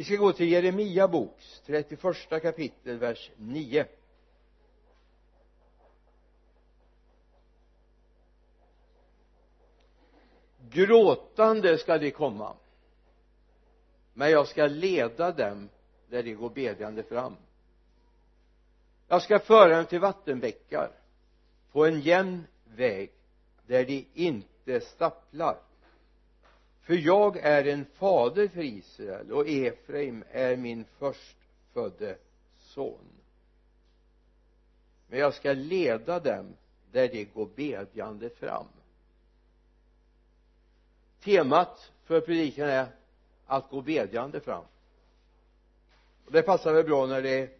vi ska gå till Jeremia boks 31 kapitel vers 9 gråtande ska de komma men jag ska leda dem där de går bedjande fram. Jag ska föra dem till vattenbäckar på en jämn väg där de inte stapplar för jag är en fader för Israel och Efraim är min förstfödde son. Men jag ska leda dem där de går bedjande fram. Temat för predikan är att gå bedjande fram. Och det passar väl bra när det är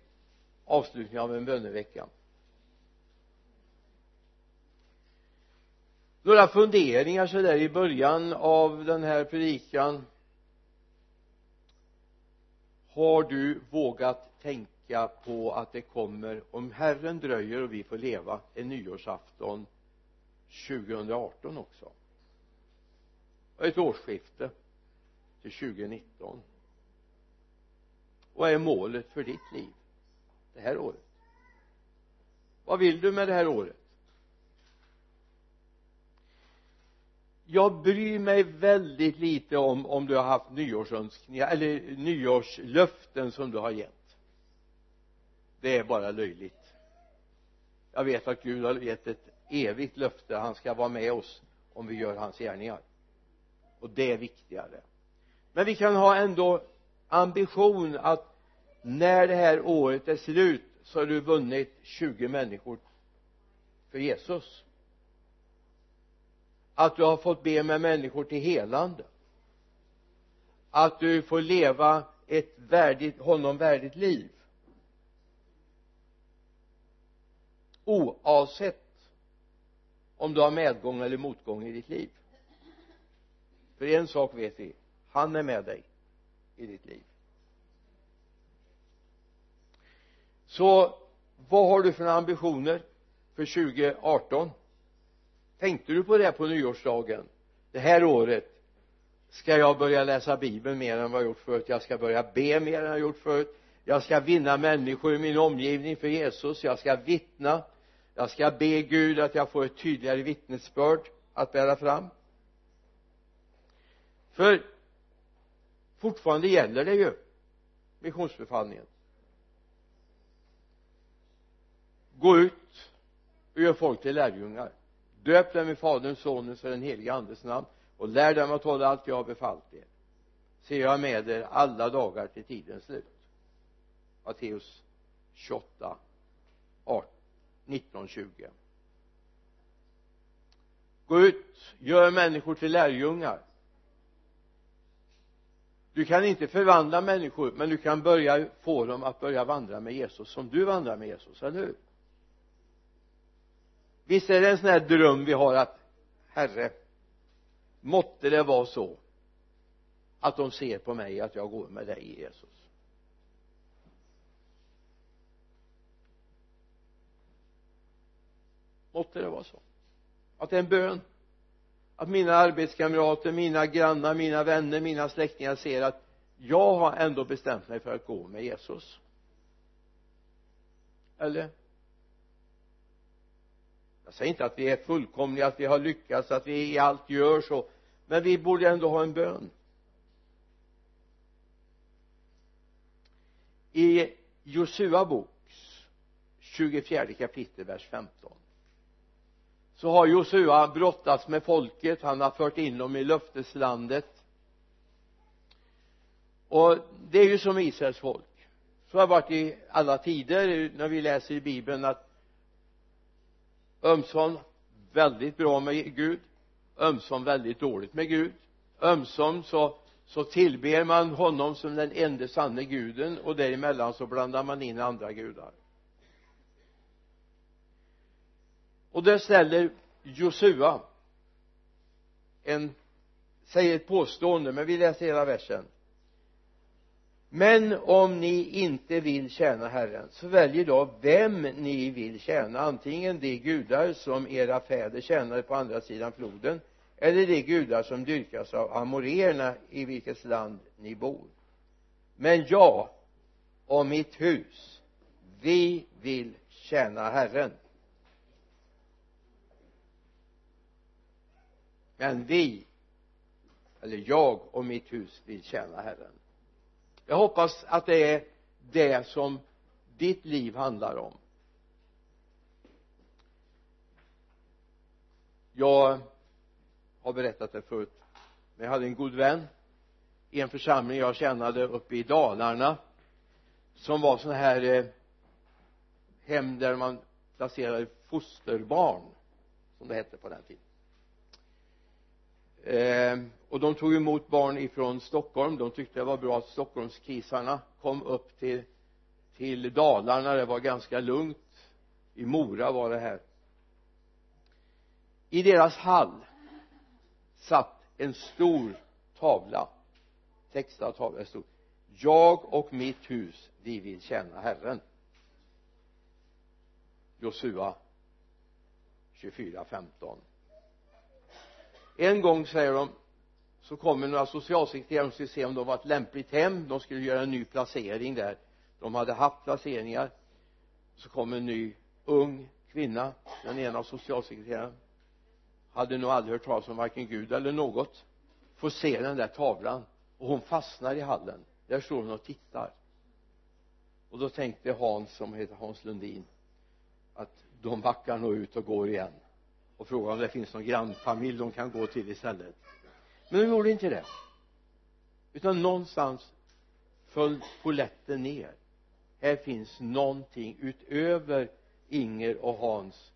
avslutning av en bönevecka. Några funderingar så där i början av den här predikan. Har du vågat tänka på att det kommer om Herren dröjer och vi får leva en nyårsafton 2018 också? Och ett årsskifte till 2019 vad är målet för ditt liv det här året? Vad vill du med det här året? Jag bryr mig väldigt lite om om du har haft nyårsönskningar eller nyårslöften som du har gett. Det är bara löjligt. Jag vet att Gud har gett ett evigt löfte. Han ska vara med oss om vi gör hans gärningar. Och det är viktigare. Men vi kan ha ändå ambition att när det här året är slut så har du vunnit 20 människor för Jesus att du har fått be med människor till helande. Att du får leva ett värdigt, honom värdigt liv. Oavsett om du har medgång eller motgång i ditt liv. För en sak vet vi han är med dig i ditt liv. Så vad har du för ambitioner för 2018 tänkte du på det på nyårsdagen? Det här året? Ska jag börja läsa bibeln mer än vad jag gjort förut? Jag ska börja be mer än jag gjort förut. Jag ska vinna människor i min omgivning för Jesus. Jag ska vittna. Jag ska be Gud att jag får ett tydligare vittnesbörd att bära fram. För fortfarande gäller det ju missionsbefallningen. Gå ut och gör folk till lärjungar döp dem i faderns sonens och den helige andes namn och lär dem att hålla allt jag har befallt er. Se jag är med er alla dagar till tidens slut. Matteus 28 18, 19 20 gå ut gör människor till lärjungar. Du kan inte förvandla människor men du kan börja få dem att börja vandra med Jesus som du vandrar med Jesus, eller hur? Visst är det en sån här dröm vi har att herre måtte det vara så att de ser på mig att jag går med dig Jesus. Måtte det vara så. Att det är en bön att mina arbetskamrater, mina grannar, mina vänner, mina släktingar ser att jag har ändå bestämt mig för att gå med Jesus. Eller? Jag säger inte att vi är fullkomliga, att vi har lyckats, att vi i allt gör så men vi borde ändå ha en bön. I Josua boks 24 kapitel vers 15 så har Josua brottats med folket. Han har fört in dem i löfteslandet. Och det är ju som Israels folk. Så har det varit i alla tider när vi läser i bibeln att ömsom väldigt bra med Gud. Ömsom väldigt dåligt med Gud. Ömsom så så tillber man honom som den enda sanne guden och däremellan så blandar man in andra gudar. Och där ställer Josua en säger ett påstående men vi läser hela versen men om ni inte vill tjäna Herren så välj då vem ni vill tjäna. Antingen de gudar som era fäder tjänade på andra sidan floden eller de gudar som dyrkas av amorerna i vilket land ni bor. Men jag och mitt hus vi vill tjäna Herren. Men vi eller jag och mitt hus vill tjäna Herren jag hoppas att det är det som ditt liv handlar om. Jag har berättat det förut men jag hade en god vän i en församling jag tjänade uppe i Dalarna som var sån här eh, hem där man placerade fosterbarn som det hette på den tiden eh, och de tog emot barn ifrån Stockholm. De tyckte det var bra att Stockholmskisarna kom upp till till Dalarna. Det var ganska lugnt. I Mora var det här. I deras hall satt en stor tavla. Textad tavla stod jag och mitt hus vi vill tjäna Herren. Josua 24.15 en gång säger de så kommer några socialsekreterare och skulle se om det var ett lämpligt hem. De skulle göra en ny placering där. De hade haft placeringar. Så kom en ny ung kvinna den ena av socialsekreterarna. Hade nog aldrig hört talas om varken Gud eller något. Får se den där tavlan. Och hon fastnar i hallen. Där står hon och tittar. Och då tänkte Hans som heter Hans Lundin att de backar nog ut och går igen och frågade om det finns någon grannfamilj de kan gå till istället. Men de gjorde inte det. Utan någonstans föll poletten ner. Här finns någonting utöver Inger och Hans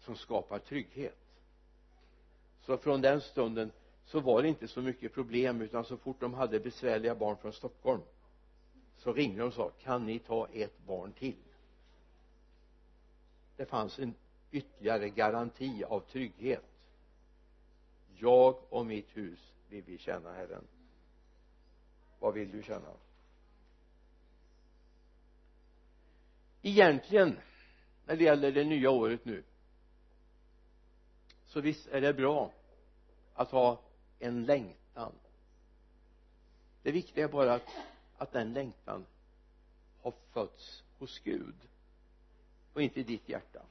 som skapar trygghet. Så från den stunden så var det inte så mycket problem utan så fort de hade besvärliga barn från Stockholm så ringde de och sa kan ni ta ett barn till? Det fanns en ytterligare garanti av trygghet. Jag och mitt hus vill vi känna Herren. Vad vill du känna? Egentligen när det gäller det nya året nu så visst är det bra att ha en längtan. Det viktiga är bara att, att den längtan har fötts hos Gud och inte i ditt hjärta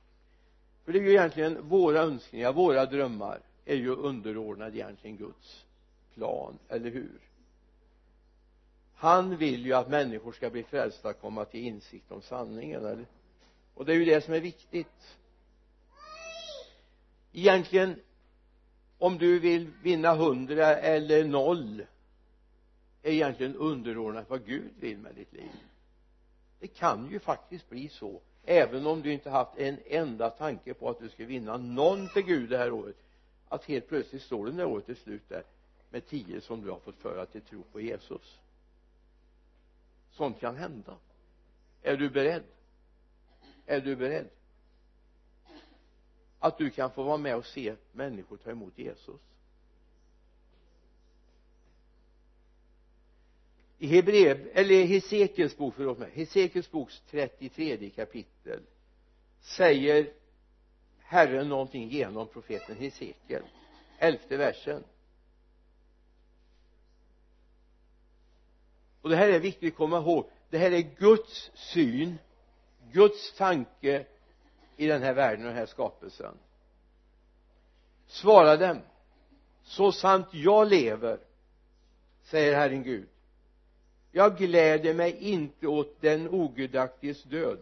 för det är ju egentligen våra önskningar, våra drömmar är ju underordnade egentligen Guds plan, eller hur? Han vill ju att människor ska bli frälsta och komma till insikt om sanningen eller? Och det är ju det som är viktigt. Egentligen om du vill vinna hundra eller noll är egentligen underordnat vad Gud vill med ditt liv. Det kan ju faktiskt bli så även om du inte haft en enda tanke på att du ska vinna någon till Gud det här året att helt plötsligt står du när året är slut där med tio som du har fått föra till tro på Jesus. Sånt kan hända. Är du beredd? Är du beredd? Att du kan få vara med och se människor ta emot Jesus? I Hebrev, eller Hesekiels bok, förlåt mig, Hesekiels boks 33 kapitel säger Herren någonting genom profeten Hesekiel elfte versen. Och det här är viktigt att komma ihåg. Det här är Guds syn Guds tanke i den här världen och den här skapelsen. Svara dem så sant jag lever säger Herren Gud jag gläder mig inte åt den ogudaktiges död.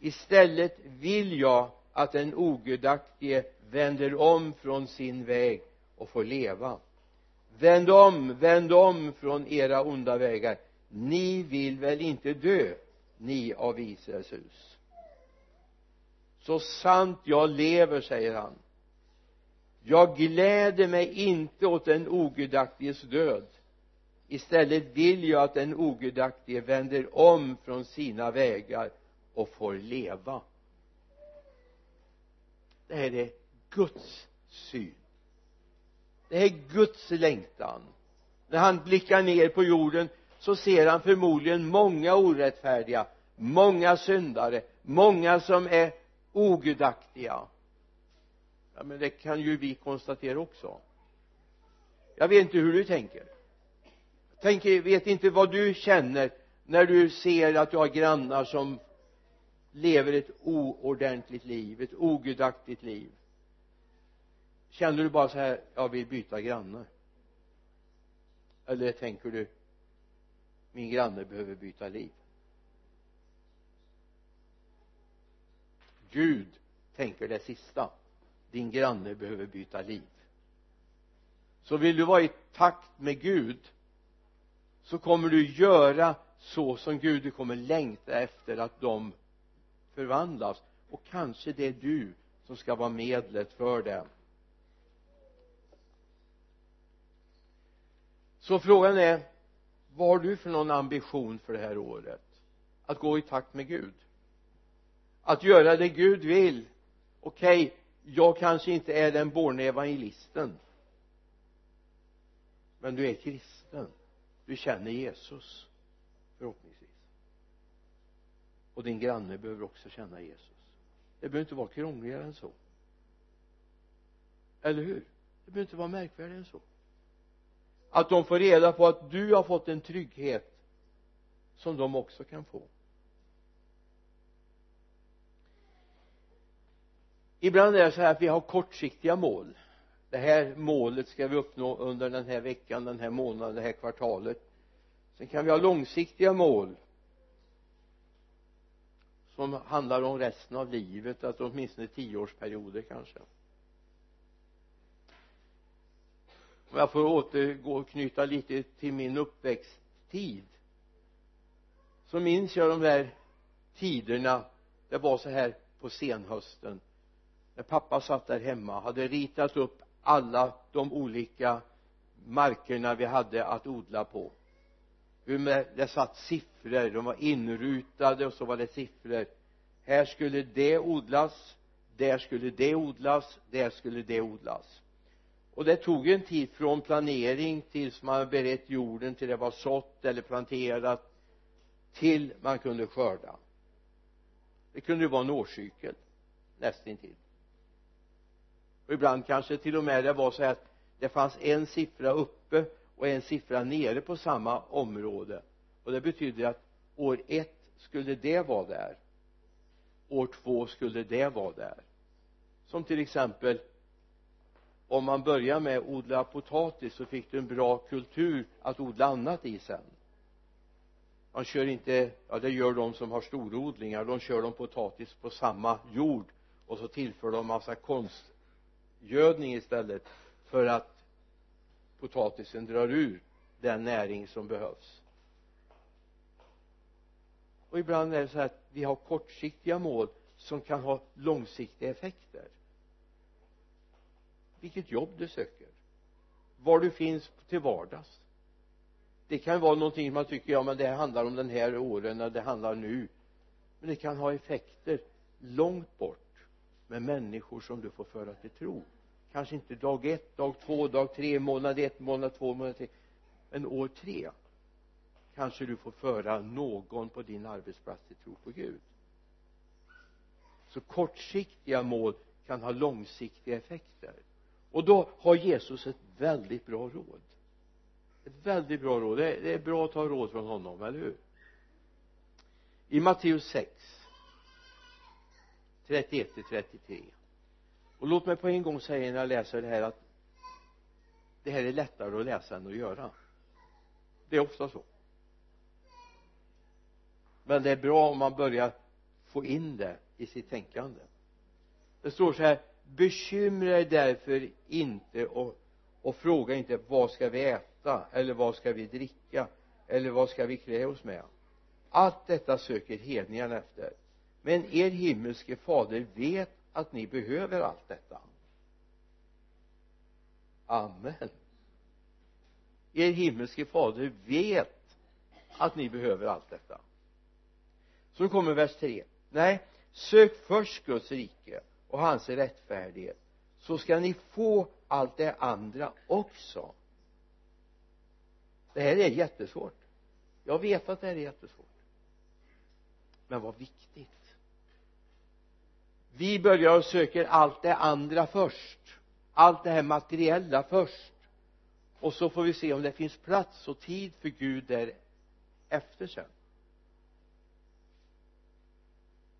Istället vill jag att den ogudaktige vänder om från sin väg och får leva. Vänd om, vänd om från era onda vägar. Ni vill väl inte dö ni av Israels hus? Så sant jag lever säger han. Jag gläder mig inte åt den ogudaktiges död istället vill jag att den ogudaktige vänder om från sina vägar och får leva. Det här är Guds syn. Det här är Guds längtan. När han blickar ner på jorden så ser han förmodligen många orättfärdiga många syndare många som är ogudaktiga. Ja men det kan ju vi konstatera också. Jag vet inte hur du tänker tänk vet inte vad du känner när du ser att du har grannar som lever ett oordentligt liv ett ogudaktigt liv. Känner du bara så här jag vill byta granne eller tänker du min granne behöver byta liv? Gud tänker det sista. Din granne behöver byta liv. Så vill du vara i takt med Gud så kommer du göra så som Gud du kommer längta efter att de förvandlas. Och kanske det är du som ska vara medlet för det. Så frågan är vad har du för någon ambition för det här året? Att gå i takt med Gud? Att göra det Gud vill? Okej okay, jag kanske inte är den borne evangelisten men du är kristen du känner Jesus förhoppningsvis. Och din granne behöver också känna Jesus. Det behöver inte vara krångligare än så. Eller hur? Det behöver inte vara märkvärdigare än så. Att de får reda på att du har fått en trygghet som de också kan få. Ibland är det så här att vi har kortsiktiga mål det här målet ska vi uppnå under den här veckan, den här månaden, det här kvartalet. Sen kan vi ha långsiktiga mål som handlar om resten av livet, att åtminstone tioårsperioder kanske. Om jag får återgå och knyta lite till min uppväxttid så minns jag de där tiderna det var så här på senhösten när pappa satt där hemma hade ritat upp alla de olika markerna vi hade att odla på. Hur det satt siffror de var inrutade och så var det siffror. Här skulle det odlas där skulle det odlas där skulle det odlas. Och det tog en tid från planering tills man berett jorden till det var sått eller planterat till man kunde skörda. Det kunde ju vara en årscykel nästintill och ibland kanske till och med det var så att det fanns en siffra uppe och en siffra nere på samma område. Och det betyder att år ett skulle det vara där. År två skulle det vara där. Som till exempel om man börjar med att odla potatis så fick du en bra kultur att odla annat i sen. Man kör inte, ja det gör de som har storodlingar. De kör de potatis på samma jord och så tillför de massa konst gödning istället för att potatisen drar ur den näring som behövs. Och ibland är det så att vi har kortsiktiga mål som kan ha långsiktiga effekter. Vilket jobb du söker. Var du finns till vardags. Det kan vara någonting man tycker ja men det handlar om den här åren eller det handlar nu. Men det kan ha effekter långt bort med människor som du får föra till tro. Kanske inte dag ett, dag två, dag tre, månad ett, månad två, månad tre. Men år tre kanske du får föra någon på din arbetsplats till tro på Gud. Så kortsiktiga mål kan ha långsiktiga effekter. Och då har Jesus ett väldigt bra råd. Ett väldigt bra råd. Det är, det är bra att ta råd från honom, eller hur? I Matteus 6 31 till 33 och låt mig på en gång säga när jag läser det här att det här är lättare att läsa än att göra. Det är ofta så. Men det är bra om man börjar få in det i sitt tänkande. Det står så här bekymra er därför inte och, och fråga inte vad ska vi äta eller vad ska vi dricka eller vad ska vi klä oss med. Allt detta söker hedningarna efter men er himmelske fader vet att ni behöver allt detta. Amen. Er himmelske fader vet att ni behöver allt detta. Så kommer vers 3 nej sök först Guds rike och hans rättfärdighet så ska ni få allt det andra också. Det här är jättesvårt. Jag vet att det här är jättesvårt. Men vad viktigt vi börjar och söker allt det andra först. Allt det här materiella först. Och så får vi se om det finns plats och tid för Gud där efter sen.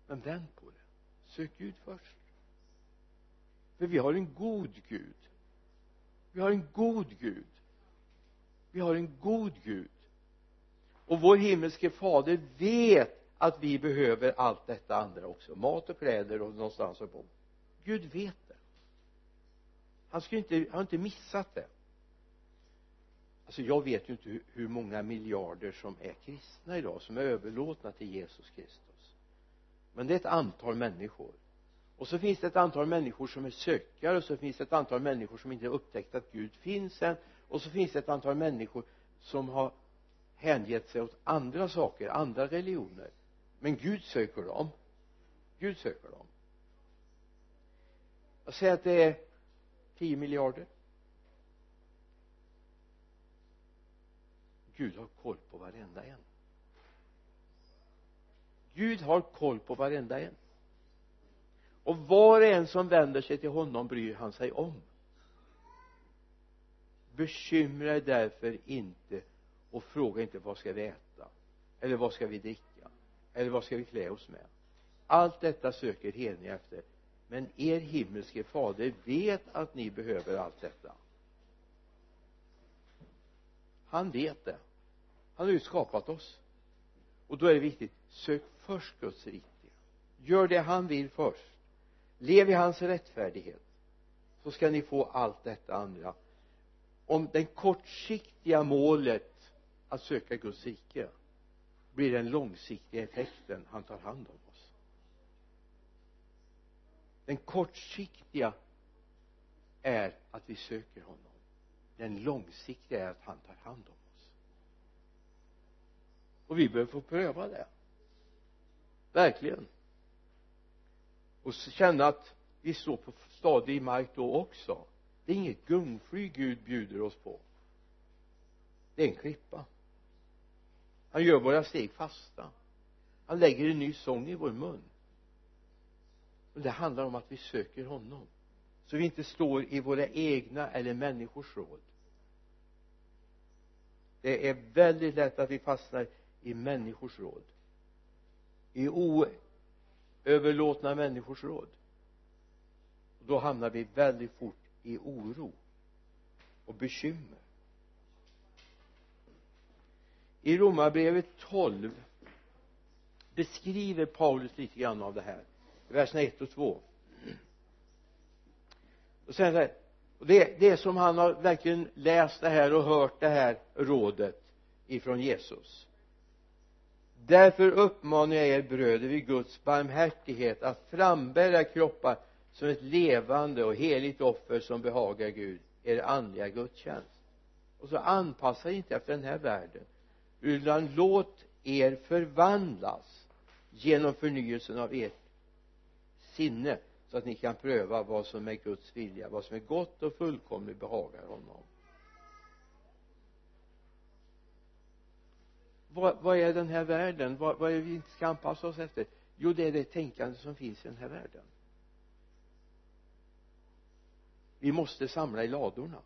Men vänd på det. Sök Gud först. För vi har en god Gud. Vi har en god Gud. Vi har en god Gud. Och vår himmelske fader vet att vi behöver allt detta andra också. Mat och kläder och någonstans att bo. Gud vet det. Han skulle inte, han har inte missat det. Alltså jag vet ju inte hur, hur många miljarder som är kristna idag som är överlåtna till Jesus Kristus. Men det är ett antal människor. Och så finns det ett antal människor som är sökare och så finns det ett antal människor som inte upptäckt att Gud finns än. Och så finns det ett antal människor som har hängett sig åt andra saker, andra religioner men Gud söker dem. Gud söker dem. Jag säger att det är 10 miljarder. Gud har koll på varenda en. Gud har koll på varenda en. Och var och en som vänder sig till honom bryr han sig om. Bekymra dig därför inte och fråga inte vad ska vi äta eller vad ska vi dricka eller vad ska vi klä oss med? Allt detta söker hedningar efter. Men er himmelske fader vet att ni behöver allt detta. Han vet det. Han har ju skapat oss. Och då är det viktigt sök först Guds rike. Gör det han vill först. Lev i hans rättfärdighet så ska ni få allt detta andra. Om det kortsiktiga målet att söka Guds rike blir den långsiktiga effekten han tar hand om oss. Den kortsiktiga är att vi söker honom. Den långsiktiga är att han tar hand om oss. Och vi behöver få pröva det. Verkligen. Och känna att vi står på stadig mark då också. Det är inget gungfly Gud bjuder oss på. Det är en klippa han gör våra steg fasta. Han lägger en ny sång i vår mun. Och det handlar om att vi söker honom. Så vi inte står i våra egna eller människors råd. Det är väldigt lätt att vi fastnar i människors råd. I oöverlåtna människors råd. Och då hamnar vi väldigt fort i oro och bekymmer i romarbrevet 12 beskriver Paulus lite grann av det här verserna 1 och 2 och sen så här och det, det är som han har verkligen läst det här och hört det här rådet ifrån Jesus. Därför uppmanar jag er bröder vid Guds barmhärtighet att frambära kroppar som ett levande och heligt offer som behagar Gud er andliga gudstjänst. Och så anpassa er inte efter den här världen utan låt er förvandlas genom förnyelsen av ert sinne så att ni kan pröva vad som är Guds vilja vad som är gott och fullkomligt behagar honom. Vad, vad är den här världen? Vad, vad är det vi inte ska anpassa oss efter? Jo det är det tänkande som finns i den här världen. Vi måste samla i ladorna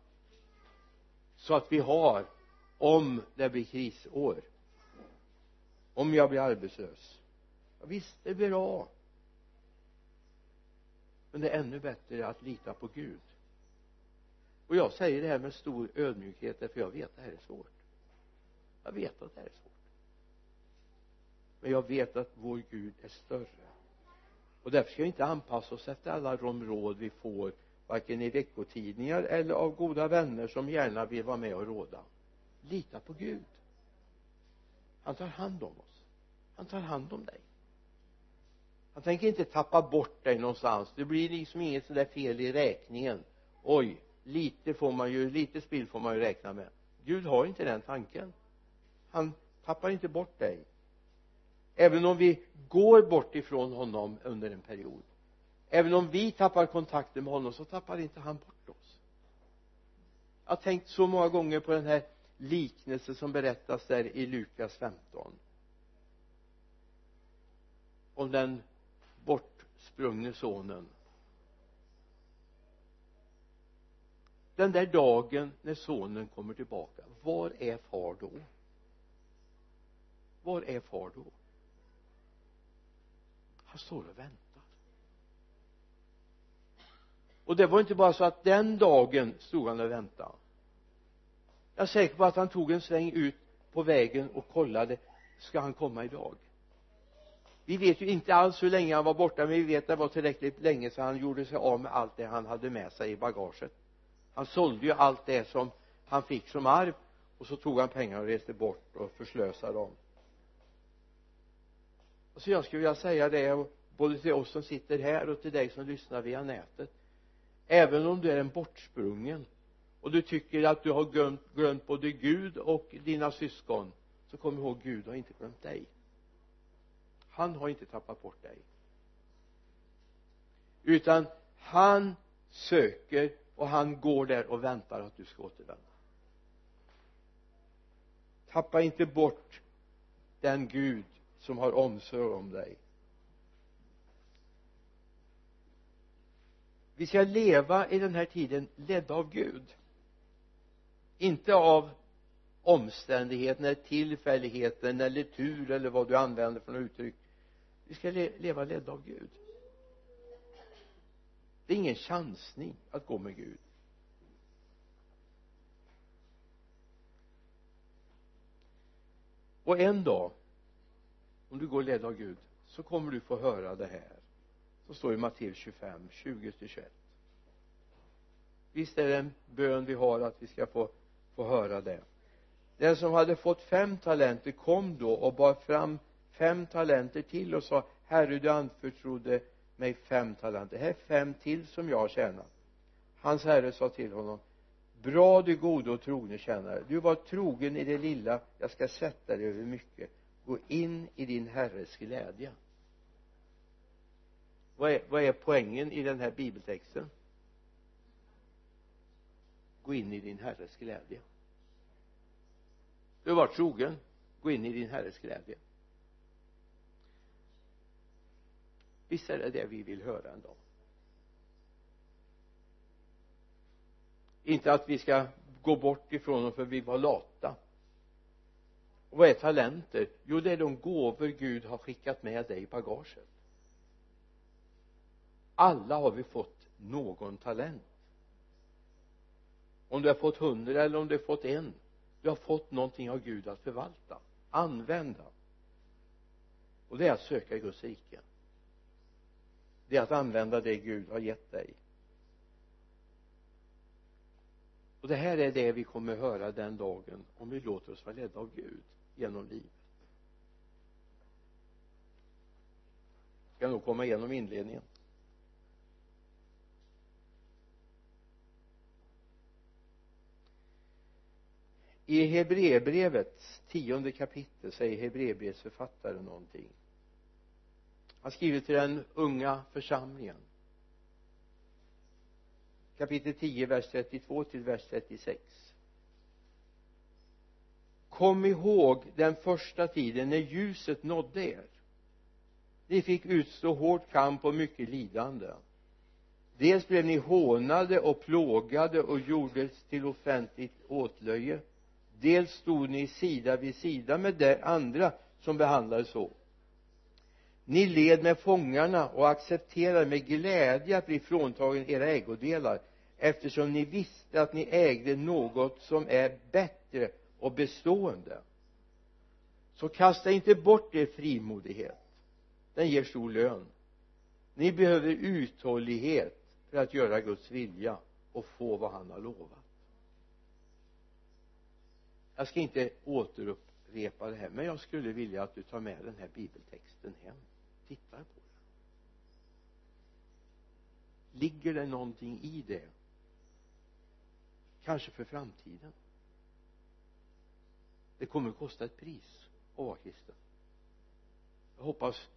så att vi har om det blir krisår. Om jag blir arbetslös. Ja, visst det är bra. Men det är ännu bättre att lita på Gud. Och jag säger det här med stor ödmjukhet därför jag vet att det här är svårt. Jag vet att det här är svårt. Men jag vet att vår Gud är större. Och därför ska vi inte anpassa oss efter alla de råd vi får varken i veckotidningar eller av goda vänner som gärna vill vara med och råda lita på Gud. Han tar hand om oss. Han tar hand om dig. Han tänker inte tappa bort dig någonstans. Det blir liksom inget sådär fel i räkningen. Oj lite får man ju lite spill får man ju räkna med. Gud har inte den tanken. Han tappar inte bort dig. Även om vi går bort ifrån honom under en period även om vi tappar kontakten med honom så tappar inte han bort oss. Jag har tänkt så många gånger på den här liknelse som berättas där i Lukas 15 om den bortsprungne sonen. Den där dagen när sonen kommer tillbaka var är far då? Var är far då? Han står och väntar. Och det var inte bara så att den dagen stod han och väntade jag är säker på att han tog en sväng ut på vägen och kollade ska han komma idag? Vi vet ju inte alls hur länge han var borta men vi vet att det var tillräckligt länge så han gjorde sig av med allt det han hade med sig i bagaget. Han sålde ju allt det som han fick som arv och så tog han pengar och reste bort och förslösade dem. Så jag skulle vilja säga det både till oss som sitter här och till dig som lyssnar via nätet. Även om du är en bortsprungen och du tycker att du har glömt, glömt både Gud och dina syskon så kom ihåg Gud har inte glömt dig. Han har inte tappat bort dig. Utan han söker och han går där och väntar att du ska återvända. Tappa inte bort den Gud som har omsorg om dig. Vi ska leva i den här tiden ledda av Gud inte av omständigheterna, tillfälligheten eller tur eller vad du använder för något uttryck. Vi ska le leva ledda av Gud. Det är ingen chansning att gå med Gud. Och en dag om du går ledd av Gud så kommer du få höra det här. Så står i Matteus 25, 20 21 visst är det en bön vi har att vi ska få, få höra det. Den som hade fått fem talenter kom då och bar fram fem talenter till och sa herre du anförtrodde mig fem talenter. Här är fem till som jag har tjänat hans herre sa till honom bra du gode och trogne tjänare. Du var trogen i det lilla. Jag ska sätta dig över mycket. Gå in i din herres glädje. Vad är, vad är poängen i den här bibeltexten? Gå in i din herres glädje. Du har varit trogen. Gå in i din herres glädje. Visst är det det vi vill höra en dag inte att vi ska gå bort ifrån dem för vi var lata. Och vad är talenter? Jo det är de gåvor Gud har skickat med dig i bagaget. Alla har vi fått någon talent om du har fått hundra eller om du har fått en. Du har fått någonting av Gud att förvalta använda. Och det är att söka Guds rike. Det är att använda det Gud har gett dig. Och det här är det vi kommer höra den dagen om vi låter oss vara ledda av Gud genom livet. Ska nog komma igenom inledningen? I Hebreerbrevets tionde kapitel säger Hebreerbrevets författare någonting. Han skriver till den unga församlingen. Kapitel 10 vers 32 till vers 36 kom ihåg den första tiden när ljuset nådde er. Ni fick utstå hård kamp och mycket lidande. Dels blev ni hånade och plågade och gjordes till offentligt åtlöje dels stod ni sida vid sida med de andra som behandlades så. Ni led med fångarna och accepterade med glädje att bli fråntagen era ägodelar eftersom ni visste att ni ägde något som är bättre och bestående. Så kasta inte bort er frimodighet. Den ger stor lön. Ni behöver uthållighet för att göra Guds vilja och få vad han har lovat jag ska inte återupprepa det här men jag skulle vilja att du tar med den här bibeltexten hem. Tittar på den. Ligger det någonting i det? Kanske för framtiden. Det kommer att kosta ett pris att vara kristen. Jag hoppas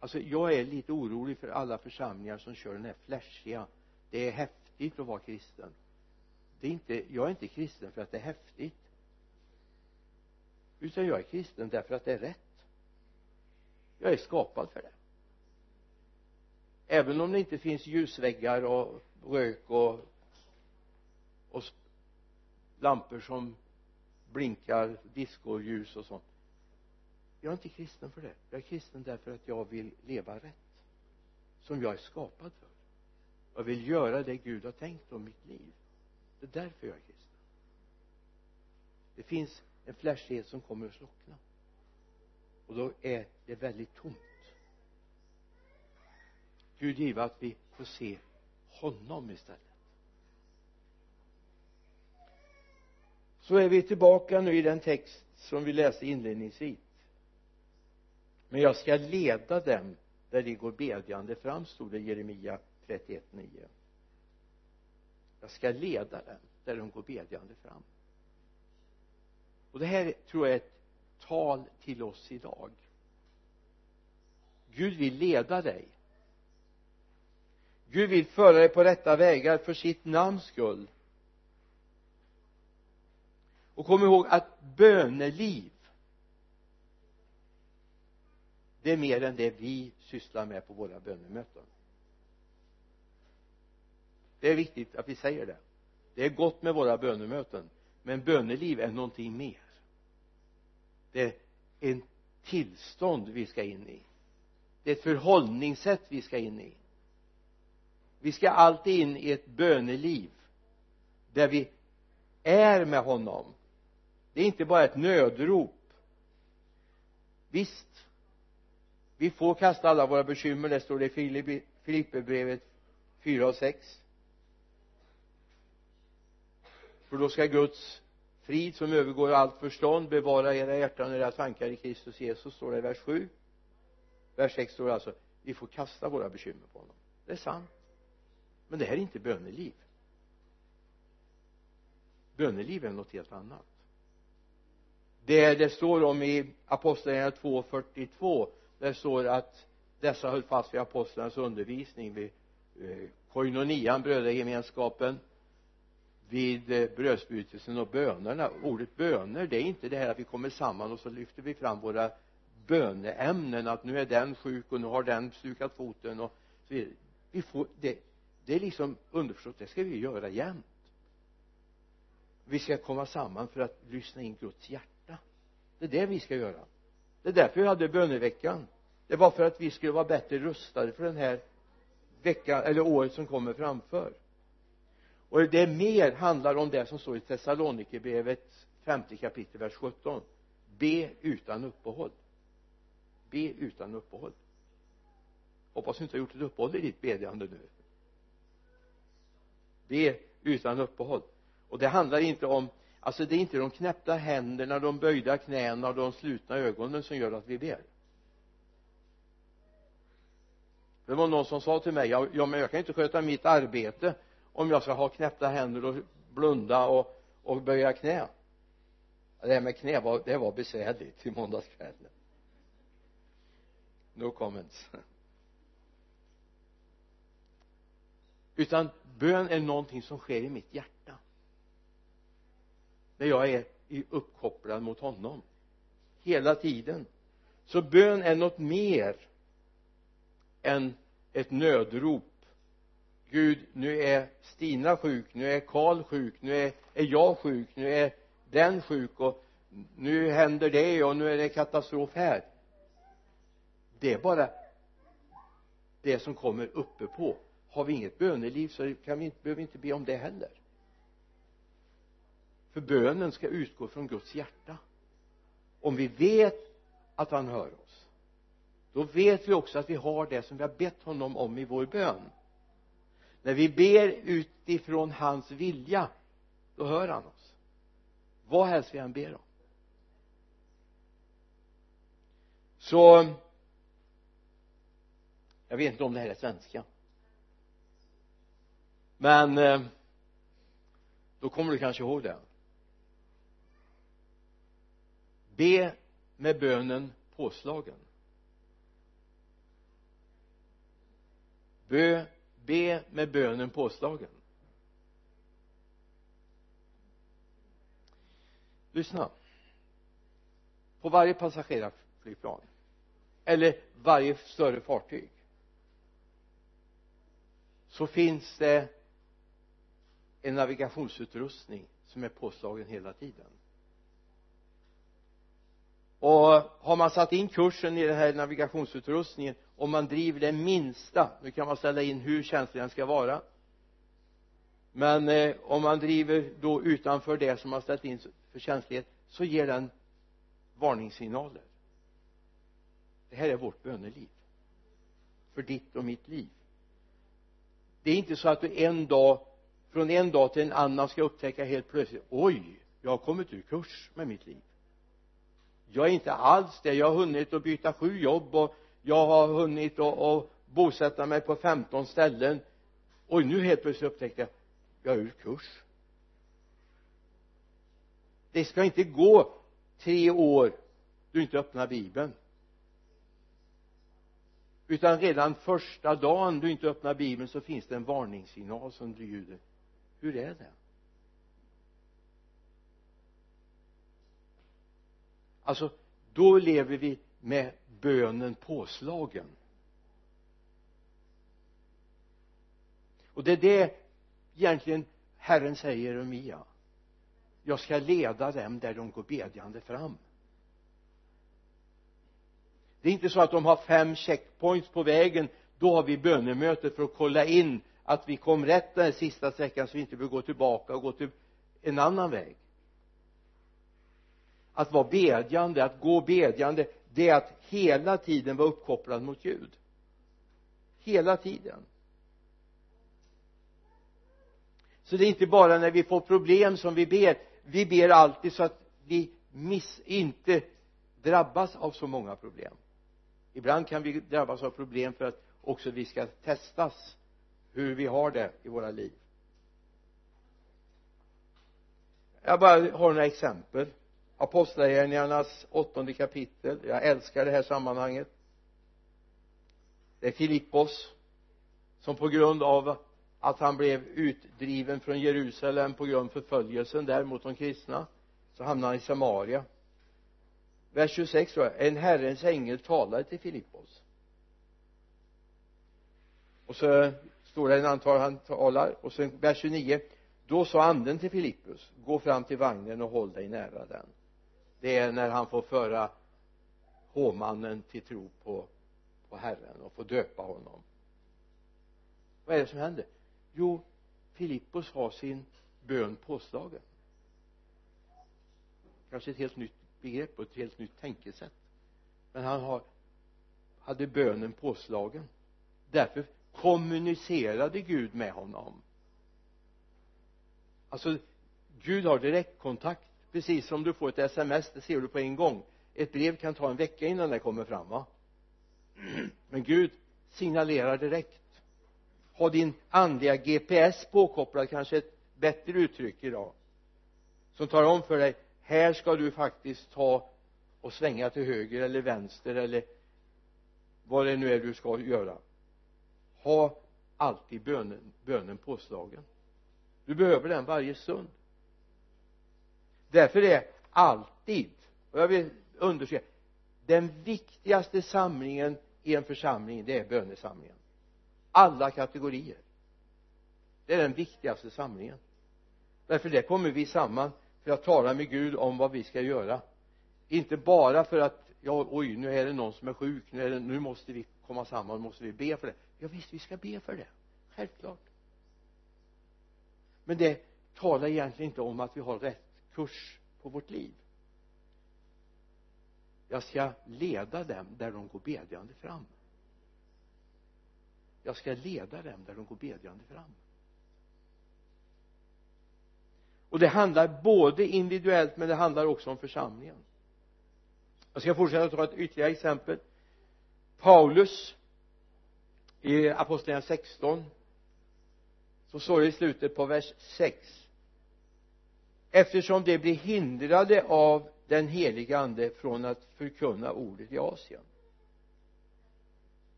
alltså jag är lite orolig för alla församlingar som kör den här flashiga. Det är häftigt att vara kristen. Det är inte, jag är inte kristen för att det är häftigt utan jag är kristen därför att det är rätt. Jag är skapad för det. Även om det inte finns ljusväggar och rök och och lampor som blinkar diskoljus och sånt. Jag är inte kristen för det. Jag är kristen därför att jag vill leva rätt som jag är skapad för. Jag vill göra det Gud har tänkt om mitt liv. Det är därför jag är kristen. Det finns en flashighet som kommer att slockna. Och då är det väldigt tomt. Gud give att vi får se honom istället. Så är vi tillbaka nu i den text som vi läste inledningsvis. Men jag ska leda dem där de går bedjande fram stod det i Jeremia 31.9 jag ska leda dem där de går bedjande fram och det här tror jag är ett tal till oss idag. Gud vill leda dig. Gud vill föra dig på rätta vägar för sitt namns skull. Och kom ihåg att böneliv det är mer än det vi sysslar med på våra bönemöten. Det är viktigt att vi säger det. Det är gott med våra bönemöten men böneliv är någonting mer. Det är ett tillstånd vi ska in i. Det är ett förhållningssätt vi ska in i. Vi ska alltid in i ett böneliv där vi är med honom. Det är inte bara ett nödrop. Visst vi får kasta alla våra bekymmer det står det i Filipperbrevet 4 och 6 för då ska Guds frid som övergår allt förstånd bevara era hjärtan och era tankar i Kristus Jesus står det i vers 7 vers 6 står det alltså vi får kasta våra bekymmer på honom. Det är sant. Men det här är inte böneliv. Böneliv är något helt annat. Det det står om i apostlagärningarna 2.42 där står att dessa höll fast vid apostlarnas undervisning vid eh, koinonian brödragemenskapen vid eh, brödsbrytelsen och bönerna. Ordet böner det är inte det här att vi kommer samman och så lyfter vi fram våra böneämnen att nu är den sjuk och nu har den stukat foten och så vidare. Vi får det det är liksom underförstått det ska vi göra jämt. Vi ska komma samman för att lyssna in Guds hjärta. Det är det vi ska göra. Det är därför vi hade böneveckan. Det var för att vi skulle vara bättre rustade för den här veckan eller året som kommer framför och det mer handlar om det som står i Thessalonikerbrevet femte kapitel vers 17 be utan uppehåll. Be utan uppehåll. Hoppas du inte har gjort ett uppehåll i ditt bedjande nu. Be utan uppehåll. Och det handlar inte om alltså det är inte de knäppta händerna, de böjda knäna och de slutna ögonen som gör att vi ber. Det var någon som sa till mig ja, ja men jag kan inte sköta mitt arbete om jag ska ha knäppta händer och blunda och, och böja knä. Det här med knä var, det var besvärligt i måndagskvällen. No comments. Utan bön är någonting som sker i mitt hjärta. När jag är uppkopplad mot honom. Hela tiden. Så bön är något mer än ett nödrop Gud nu är Stina sjuk nu är Karl sjuk nu är, är jag sjuk nu är den sjuk och nu händer det och nu är det katastrof här. Det är bara det som kommer uppe på. Har vi inget böneliv så kan vi inte, behöver vi inte be om det heller. För bönen ska utgå från Guds hjärta. Om vi vet att han hör oss då vet vi också att vi har det som vi har bett honom om i vår bön när vi ber utifrån hans vilja då hör han oss. Vad helst vi än ber om. Så jag vet inte om det här är svenska. Men eh, då kommer du kanske ihåg det. Be med bönen påslagen. Bö be med bönen påslagen. Lyssna. På varje passagerarflygplan. Eller varje större fartyg. Så finns det en navigationsutrustning som är påslagen hela tiden. Och har man satt in kursen i den här navigationsutrustningen om man driver det minsta. Nu kan man ställa in hur känslig den ska vara. Men eh, om man driver då utanför det som man ställt in för känslighet så ger den varningssignaler. Det här är vårt böneliv. För ditt och mitt liv. Det är inte så att du en dag från en dag till en annan ska upptäcka helt plötsligt oj jag har kommit ur kurs med mitt liv. Jag är inte alls det. Jag har hunnit att byta sju jobb och jag har hunnit och, och bosätta mig på 15 ställen. Och nu helt plötsligt upptäckte jag jag är ur kurs. Det ska inte gå tre år du inte öppnar bibeln. Utan redan första dagen du inte öppnar bibeln så finns det en varningssignal som du ljuder. Hur är det? Alltså då lever vi med bönen påslagen. Och det är det egentligen Herren säger Jeremia jag ska leda dem där de går bedjande fram. Det är inte så att de har fem checkpoints på vägen. Då har vi bönemöte för att kolla in att vi kom rätt den här sista sträckan så vi inte behöver gå tillbaka och gå till en annan väg. Att vara bedjande, att gå bedjande det är att hela tiden vara uppkopplad mot Gud. Hela tiden. Så det är inte bara när vi får problem som vi ber. Vi ber alltid så att vi miss, inte drabbas av så många problem. Ibland kan vi drabbas av problem för att också vi ska testas hur vi har det i våra liv. Jag bara har några exempel apostlagärningarnas åttonde kapitel. Jag älskar det här sammanhanget. Det är Filippos som på grund av att han blev utdriven från Jerusalem på grund av förföljelsen där mot de kristna så hamnade han i Samaria. Vers 26 tror jag en herrens ängel talade till Filippos. Och så står det en antal han talar. Och sen vers 29 då sa anden till Filippus gå fram till vagnen och håll dig nära den det är när han får föra hovmannen till tro på, på Herren och får döpa honom. Vad är det som händer? Jo Filippos har sin bön påslagen. Kanske ett helt nytt begrepp och ett helt nytt tänkesätt. Men han har hade bönen påslagen. Därför kommunicerade Gud med honom. Alltså Gud har direktkontakt precis som du får ett sms det ser du på en gång. Ett brev kan ta en vecka innan det kommer fram va? Men Gud signalerar direkt. Ha din andliga GPS påkopplad kanske ett bättre uttryck idag? Som talar om för dig här ska du faktiskt ta och svänga till höger eller vänster eller vad det nu är du ska göra. Ha alltid bönen, bönen påslagen. Du behöver den varje stund därför är alltid och jag vill understryka den viktigaste samlingen i en församling det är bönesamlingen. Alla kategorier. Det är den viktigaste samlingen. Därför där kommer vi samman för att tala med Gud om vad vi ska göra. Inte bara för att ja oj nu är det någon som är sjuk nu, är det, nu måste vi komma samman nu måste vi be för det. Ja visst vi ska be för det. Självklart. Men det talar egentligen inte om att vi har rätt kurs på vårt liv. Jag ska leda dem där de går bedjande fram. Jag ska leda dem där de går bedjande fram. Och det handlar både individuellt men det handlar också om församlingen. Jag ska fortsätta ta ett ytterligare exempel. Paulus i apostlagärningarna 16 så står det i slutet på vers 6 eftersom de blir hindrade av den heliga ande från att förkunna ordet i Asien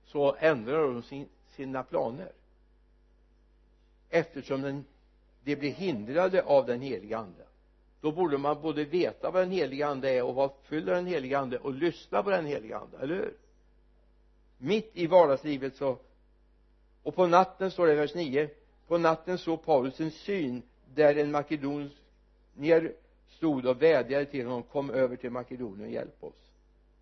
så ändrar de sin, sina planer. Eftersom den, de blir hindrade av den heliga ande då borde man både veta vad den heliga ande är och vad fyller den heliga ande och lyssna på den heliga ande, eller hur? Mitt i vardagslivet så och på natten står det i vers 9 på natten såg Paulus en syn där en ner stod och vädjade till honom kom över till Makedonien och hjälp oss.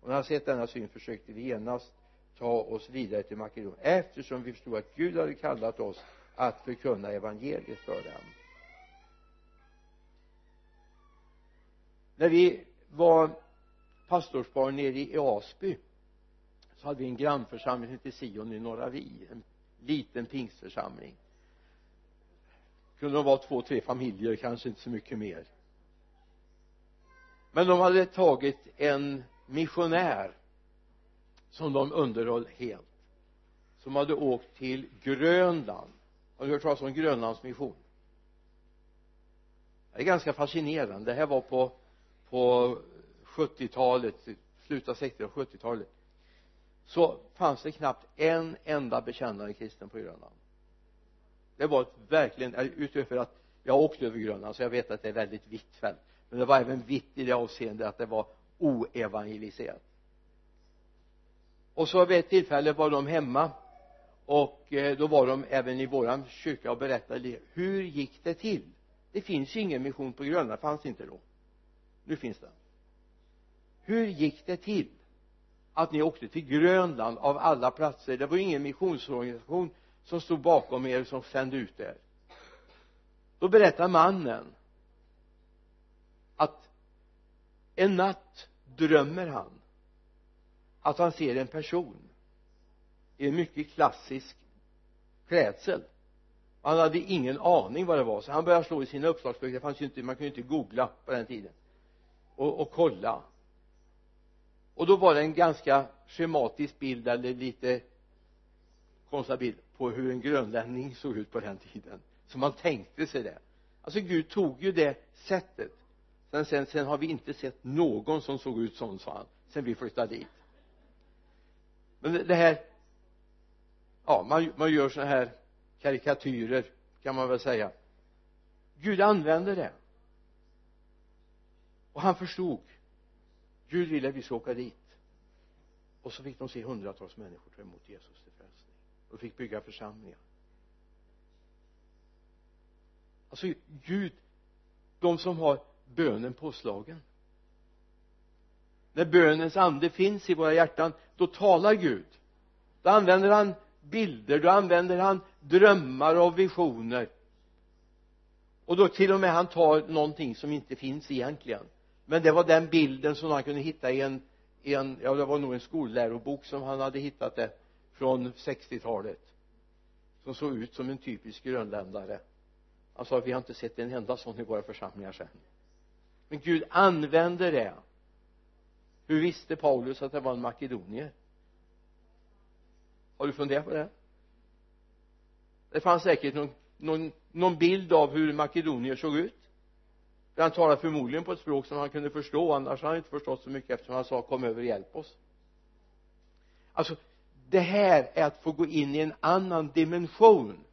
Och när han sett denna syn försökte vi genast ta oss vidare till Makedonien eftersom vi förstod att Gud hade kallat oss att förkunna evangeliet för dem. När vi var pastorspar nere i Asby så hade vi en grannförsamling som hette Sion i Norra Vi en liten pingstförsamling kunde de vara två, tre familjer, kanske inte så mycket mer. Men de hade tagit en missionär som de underhöll helt. Som hade åkt till Grönland. Har du hört talas om Grönlands mission det är ganska fascinerande. Det här var på på 70-talet slutet av 60 och 70-talet så fanns det knappt en enda bekännande kristen på Grönland det var verkligen eh, utöver att jag åkte över Grönland så jag vet att det är väldigt vitt fält. Men det var även vitt i det avseendet att det var oevangeliserat. Och så vid ett tillfälle var de hemma och eh, då var de även i våran kyrka och berättade hur gick det till? Det finns ju ingen mission på Grönland fanns inte då. Nu finns den. Hur gick det till att ni åkte till Grönland av alla platser? Det var ju ingen missionsorganisation som stod bakom er som sände ut er. Då berättar mannen att en natt drömmer han att han ser en person i en mycket klassisk klädsel. Han hade ingen aning vad det var så han började slå i sina uppslagsböcker. Det fanns ju inte, man kunde ju inte googla på den tiden och, och kolla. Och då var det en ganska schematisk bild eller lite konstig bild på hur en grönlänning såg ut på den tiden. Så man tänkte sig det. Alltså Gud tog ju det sättet. Sen, sen, sen har vi inte sett någon som såg ut sån sa han sen vi flyttade dit. Men det här ja man, man gör såna här karikatyrer kan man väl säga. Gud använde det. Och han förstod. Gud ville att vi skulle åka dit. Och så fick de se hundratals människor ta emot Jesus och fick bygga församlingar. Alltså Gud de som har bönen påslagen. När bönens ande finns i våra hjärtan då talar Gud. Då använder han bilder, då använder han drömmar och visioner. Och då till och med han tar någonting som inte finns egentligen. Men det var den bilden som han kunde hitta i en, i en ja det var nog en skollärobok som han hade hittat det från 60-talet som såg ut som en typisk grönländare. Han sa vi har inte sett en enda sån i våra församlingar sen. Men Gud använde det. Hur visste Paulus att det var en makedonier? Har du funderat på det? Det fanns säkert någon, någon, någon bild av hur makedonier såg ut. För han talade förmodligen på ett språk som han kunde förstå annars hade han inte förstått så mycket eftersom han sa kom över och hjälp oss. Alltså det här är att få gå in i en annan dimension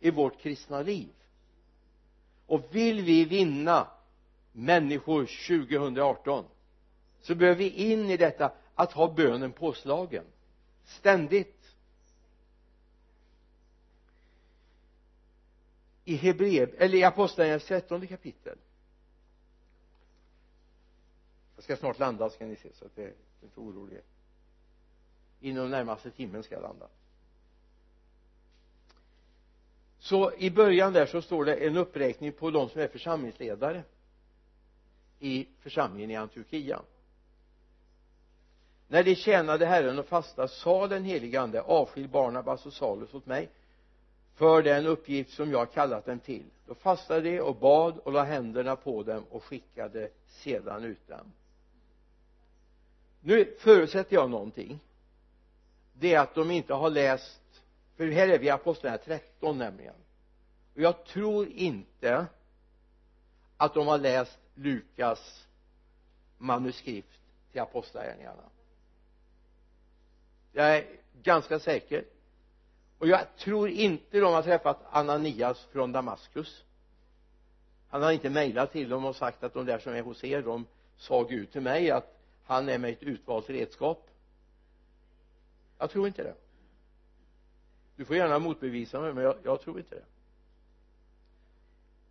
i vårt kristna liv. Och vill vi vinna människor 2018 så behöver vi in i detta att ha bönen påslagen ständigt. I Hebreer, eller i Apostlagärningarnas trettonde kapitel. Jag ska snart landa ska ni se så att det är inte orolig inom närmaste timmen ska jag landa. Så i början där så står det en uppräkning på de som är församlingsledare i församlingen i Antiochia. När de tjänade Herren och fasta sa den helige ande avskilj Barnabas och Salus åt mig för den uppgift som jag har kallat dem till. Då fastade de och bad och la händerna på dem och skickade sedan ut dem. Nu förutsätter jag någonting det är att de inte har läst för här är vi i apostlagärningarna 13 nämligen. Och jag tror inte att de har läst Lukas manuskript till apostlagärningarna. Jag är ganska säker. Och jag tror inte de har träffat Ananias från Damaskus. Han har inte mejlat till dem och sagt att de där som är hos er de sa Gud till mig att han är mig ett utvalt redskap jag tror inte det. Du får gärna motbevisa mig men jag, jag tror inte det.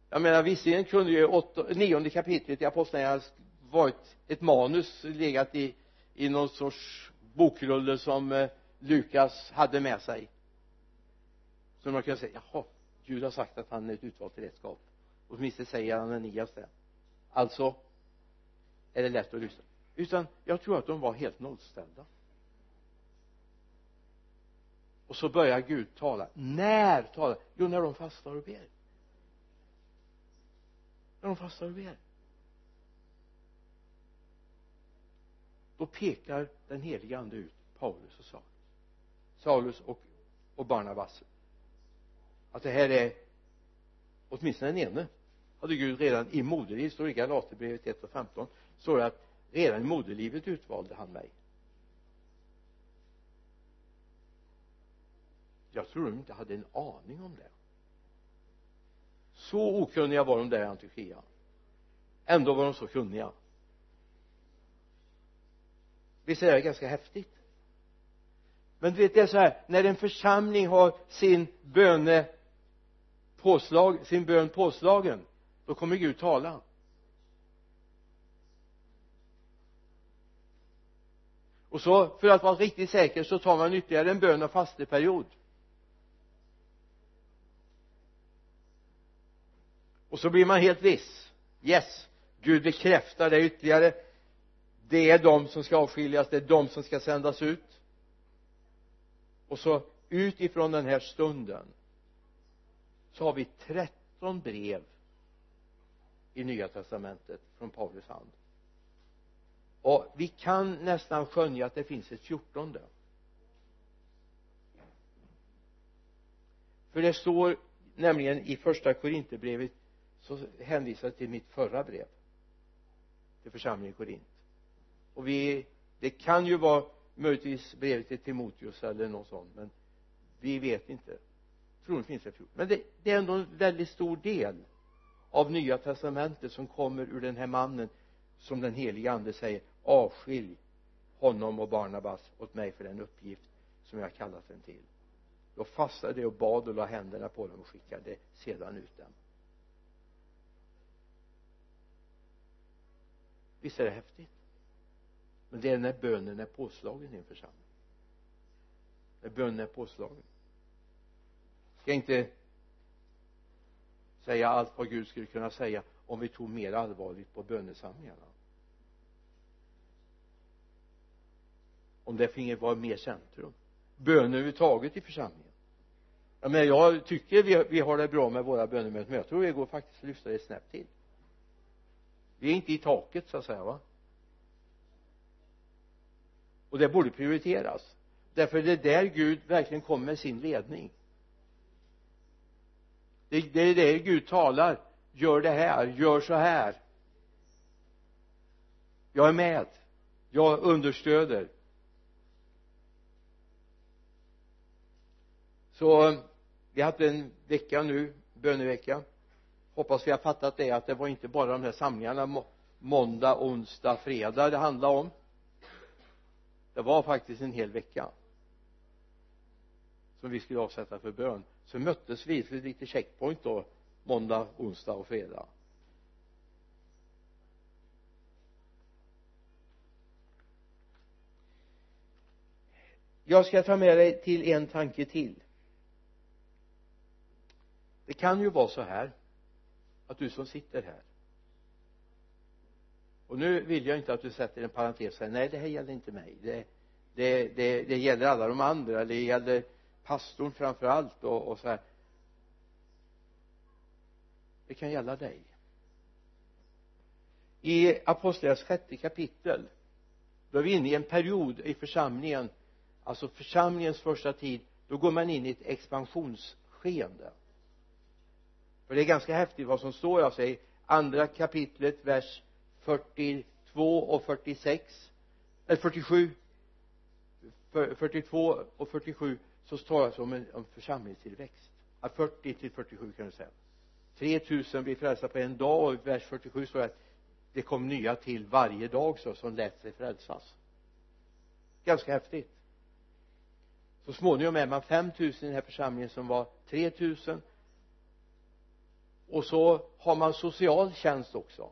Jag menar visserligen kunde ju åtta, nionde kapitlet i apostlagärningarna varit ett manus legat i i någon sorts bokrulle som eh, Lukas hade med sig. Så man kan säga jaha Gud har sagt att han är ett utvalt redskap. Åtminstone säger Ananias det. Alltså är det lätt att lyssna. Utan jag tror att de var helt nollställda och så börjar Gud tala. När talar jo när de fastar och ber. När de fastar och ber. Då pekar den heliga ande ut Paulus och Saulus. Saulus och, och Barnabas. Att det här är åtminstone den ene. Hade Gud redan i moderlivet står i Galaterbrevet 1 och 15 står det att redan i moderlivet utvalde han mig. Jag tror de inte hade en aning om det. Så okunniga var de där i Antiochia. Ändå var de så kunniga. Visst är det ganska häftigt? Men du vet det är så här när en församling har sin böne påslag, sin bön påslagen då kommer Gud tala. Och så för att vara riktigt säker så tar man ytterligare en bön och fasteperiod. Och så blir man helt viss. Yes Gud bekräftar det ytterligare. Det är de som ska avskiljas det är de som ska sändas ut. Och så utifrån den här stunden så har vi 13 brev i nya testamentet från Paulus hand. Och vi kan nästan skönja att det finns ett fjortonde. För det står nämligen i första korinterbrevet så hänvisar till mitt förra brev till församlingen i Korint. Och vi det kan ju vara möjligtvis brevet till Timoteus eller något sånt men vi vet inte. Troligen finns det fjorton men det, det är ändå en väldigt stor del av nya testamentet som kommer ur den här mannen som den helige ande säger avskilj honom och Barnabas åt mig för den uppgift som jag har kallat den till. Då fastade de och bad och la händerna på dem och skickade sedan ut dem. Visst är det häftigt? Men det är när bönen är påslagen i en församling. När bönen är påslagen. Ska inte säga allt vad Gud skulle kunna säga om vi tog mer allvarligt på bönesamlingarna. Om det finge vara mer centrum. Bön överhuvudtaget i församlingen. Jag menar jag tycker vi, vi har det bra med våra bönemöten men jag tror det går faktiskt att lyfta det ett snäpp till vi är inte i taket så att säga va? Och det borde prioriteras. Därför det är där Gud verkligen kommer med sin ledning. Det, är där Gud talar. Gör det här, gör så här. Jag är med. Jag understöder. Så vi har haft en vecka nu bönevecka hoppas vi har fattat det att det var inte bara de här samlingarna måndag, onsdag, fredag det handlade om. Det var faktiskt en hel vecka som vi skulle avsätta för bön. Så möttes vi för lite checkpoint då måndag, onsdag och fredag. Jag ska ta med dig till en tanke till. Det kan ju vara så här att du som sitter här. Och nu vill jag inte att du sätter en parentes och säger nej det här gäller inte mig. Det, det, det, det gäller alla de andra. Det gäller pastorn framför allt och, och så här. Det kan gälla dig. I apostlagärningarnas sjätte kapitel då är vi inne i en period i församlingen alltså församlingens första tid då går man in i ett expansionsskeende för det är ganska häftigt vad som står av sig. Andra kapitlet vers 42 och 46 eller 47 42 och 47 så talas det om en om församlingstillväxt. Ja, 40 till 47 kan du säga. 3000 blir frälsta på en dag och i vers 47 står det att det kom nya till varje dag så som lät sig frälsas. Ganska häftigt. Så småningom är man 5000 i den här församlingen som var 3000 och så har man social tjänst också.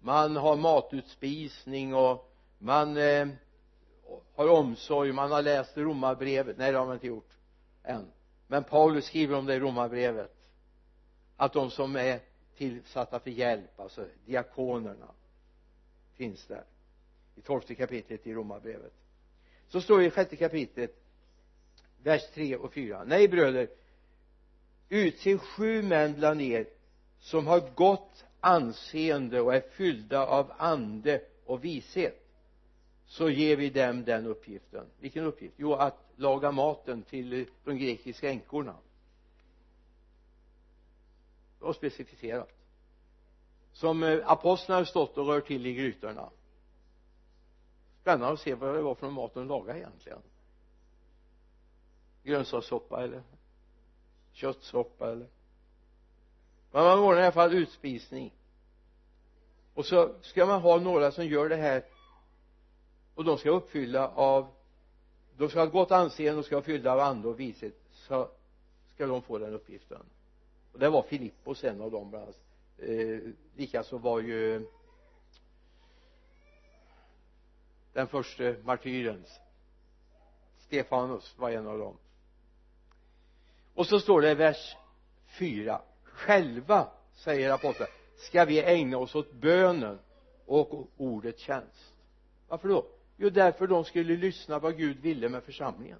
Man har matutspisning och man eh, har omsorg. Man har läst romarbrevet nej det har man inte gjort än. Men Paulus skriver om det i romarbrevet att de som är tillsatta för hjälp alltså diakonerna finns där. I tolfte kapitlet i romarbrevet så står det i sjätte kapitlet vers 3 och 4 nej bröder utse sju män bland er som har gott anseende och är fyllda av ande och vishet så ger vi dem den uppgiften. Vilken uppgift? Jo att laga maten till de grekiska änkorna. Det var specificerat. Som eh, apostlarna har stått och rört till i grytorna. Spännande att se vad det var för mat de lagade egentligen. Grönsakssoppa eller? Köttsoppa eller? Men man ordnar i alla fall utspisning. Och så ska man ha några som gör det här. Och de ska uppfylla av de ska ha gott anseende och ska vara fyllda av ande och vishet. Så ska de få den uppgiften. Och det var Filippos en av dem bland annat. Eh, likaså var ju den första martyrens Stefanus var en av dem och så står det i vers 4 själva säger aposteln ska vi ägna oss åt bönen och ordet tjänst. Varför då? Jo därför de skulle lyssna vad Gud ville med församlingen.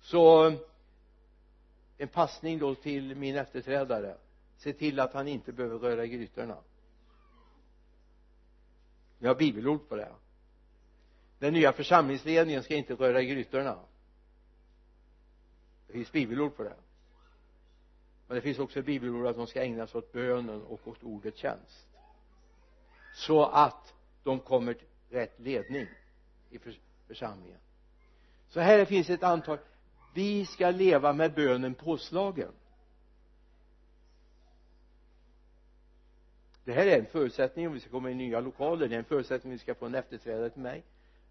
Så en passning då till min efterträdare. Se till att han inte behöver röra grytorna. Vi har bibelord på det. Den nya församlingsledningen ska inte röra grytorna finns bibelord på det. Men det finns också bibelord att de ska ägna sig åt bönen och åt ordets tjänst. Så att de kommer till rätt ledning i församlingen. Så här finns ett antal. Vi ska leva med bönen påslagen. Det här är en förutsättning om vi ska komma i nya lokaler. Det är en förutsättning om vi ska få en efterträdare till mig.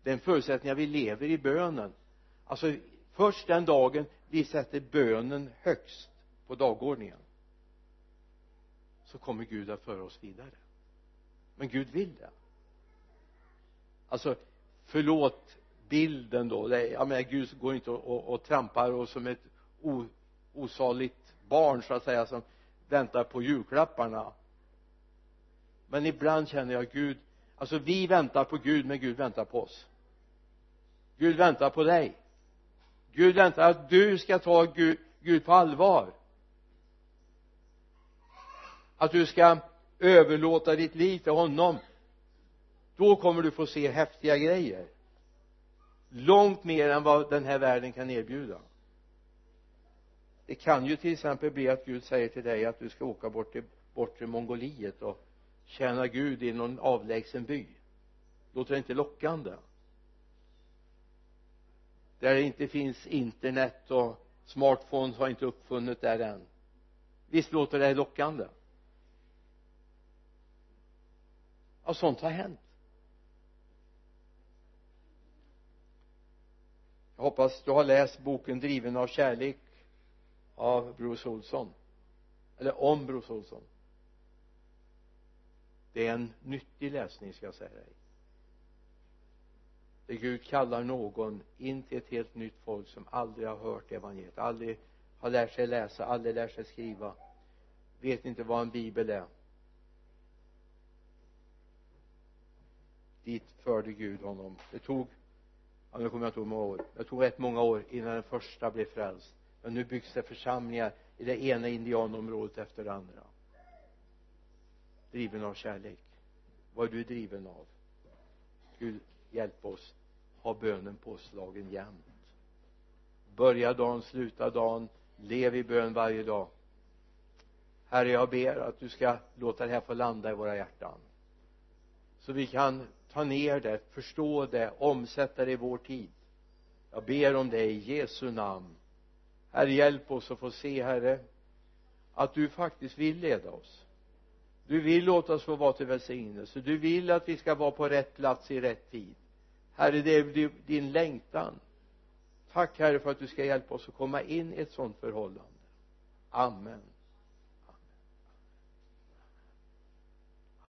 Det är en förutsättning att vi lever i bönen. Alltså först den dagen vi sätter bönen högst på dagordningen så kommer Gud att föra oss vidare. Men Gud vill det. Alltså förlåt bilden då. Det är, jag menar Gud går inte och, och, och trampar och som ett o, osaligt barn så att säga som väntar på julklapparna. Men ibland känner jag Gud alltså vi väntar på Gud men Gud väntar på oss. Gud väntar på dig. Gud väntar att du ska ta Gud, Gud på allvar. Att du ska överlåta ditt liv till honom. Då kommer du få se häftiga grejer. Långt mer än vad den här världen kan erbjuda. Det kan ju till exempel bli att Gud säger till dig att du ska åka bort till bortre Mongoliet och tjäna Gud i någon avlägsen by. Låter det inte lockande? Där det inte finns internet och smartphones har inte uppfunnit där än. Visst låter det lockande? Ja sånt har hänt. Jag hoppas du har läst boken driven av kärlek av Bruce Olsson eller om Bruce Olsson det är en nyttig läsning ska jag säga dig där Gud kallar någon in till ett helt nytt folk som aldrig har hört evangeliet aldrig har lärt sig läsa, aldrig lärt sig skriva. Vet inte vad en bibel är. Dit förde Gud honom. Det tog ja nu kommer jag inte ihåg många år. Det tog rätt många år innan den första blev frälst. Men nu byggs det församlingar i det ena indianområdet efter det andra. Driven av kärlek. Vad är du driven av? Gud hjälp oss ha bönen påslagen jämt. Börja dagen, sluta dagen lev i bön varje dag. Herre jag ber att du ska låta det här få landa i våra hjärtan. Så vi kan ta ner det, förstå det, omsätta det i vår tid. Jag ber om det i Jesu namn. Herre hjälp oss att få se herre att du faktiskt vill leda oss. Du vill låta oss få vara till välsignelse. Du vill att vi ska vara på rätt plats i rätt tid herre det är din längtan. Tack herre för att du ska hjälpa oss att komma in i ett sådant förhållande. Amen.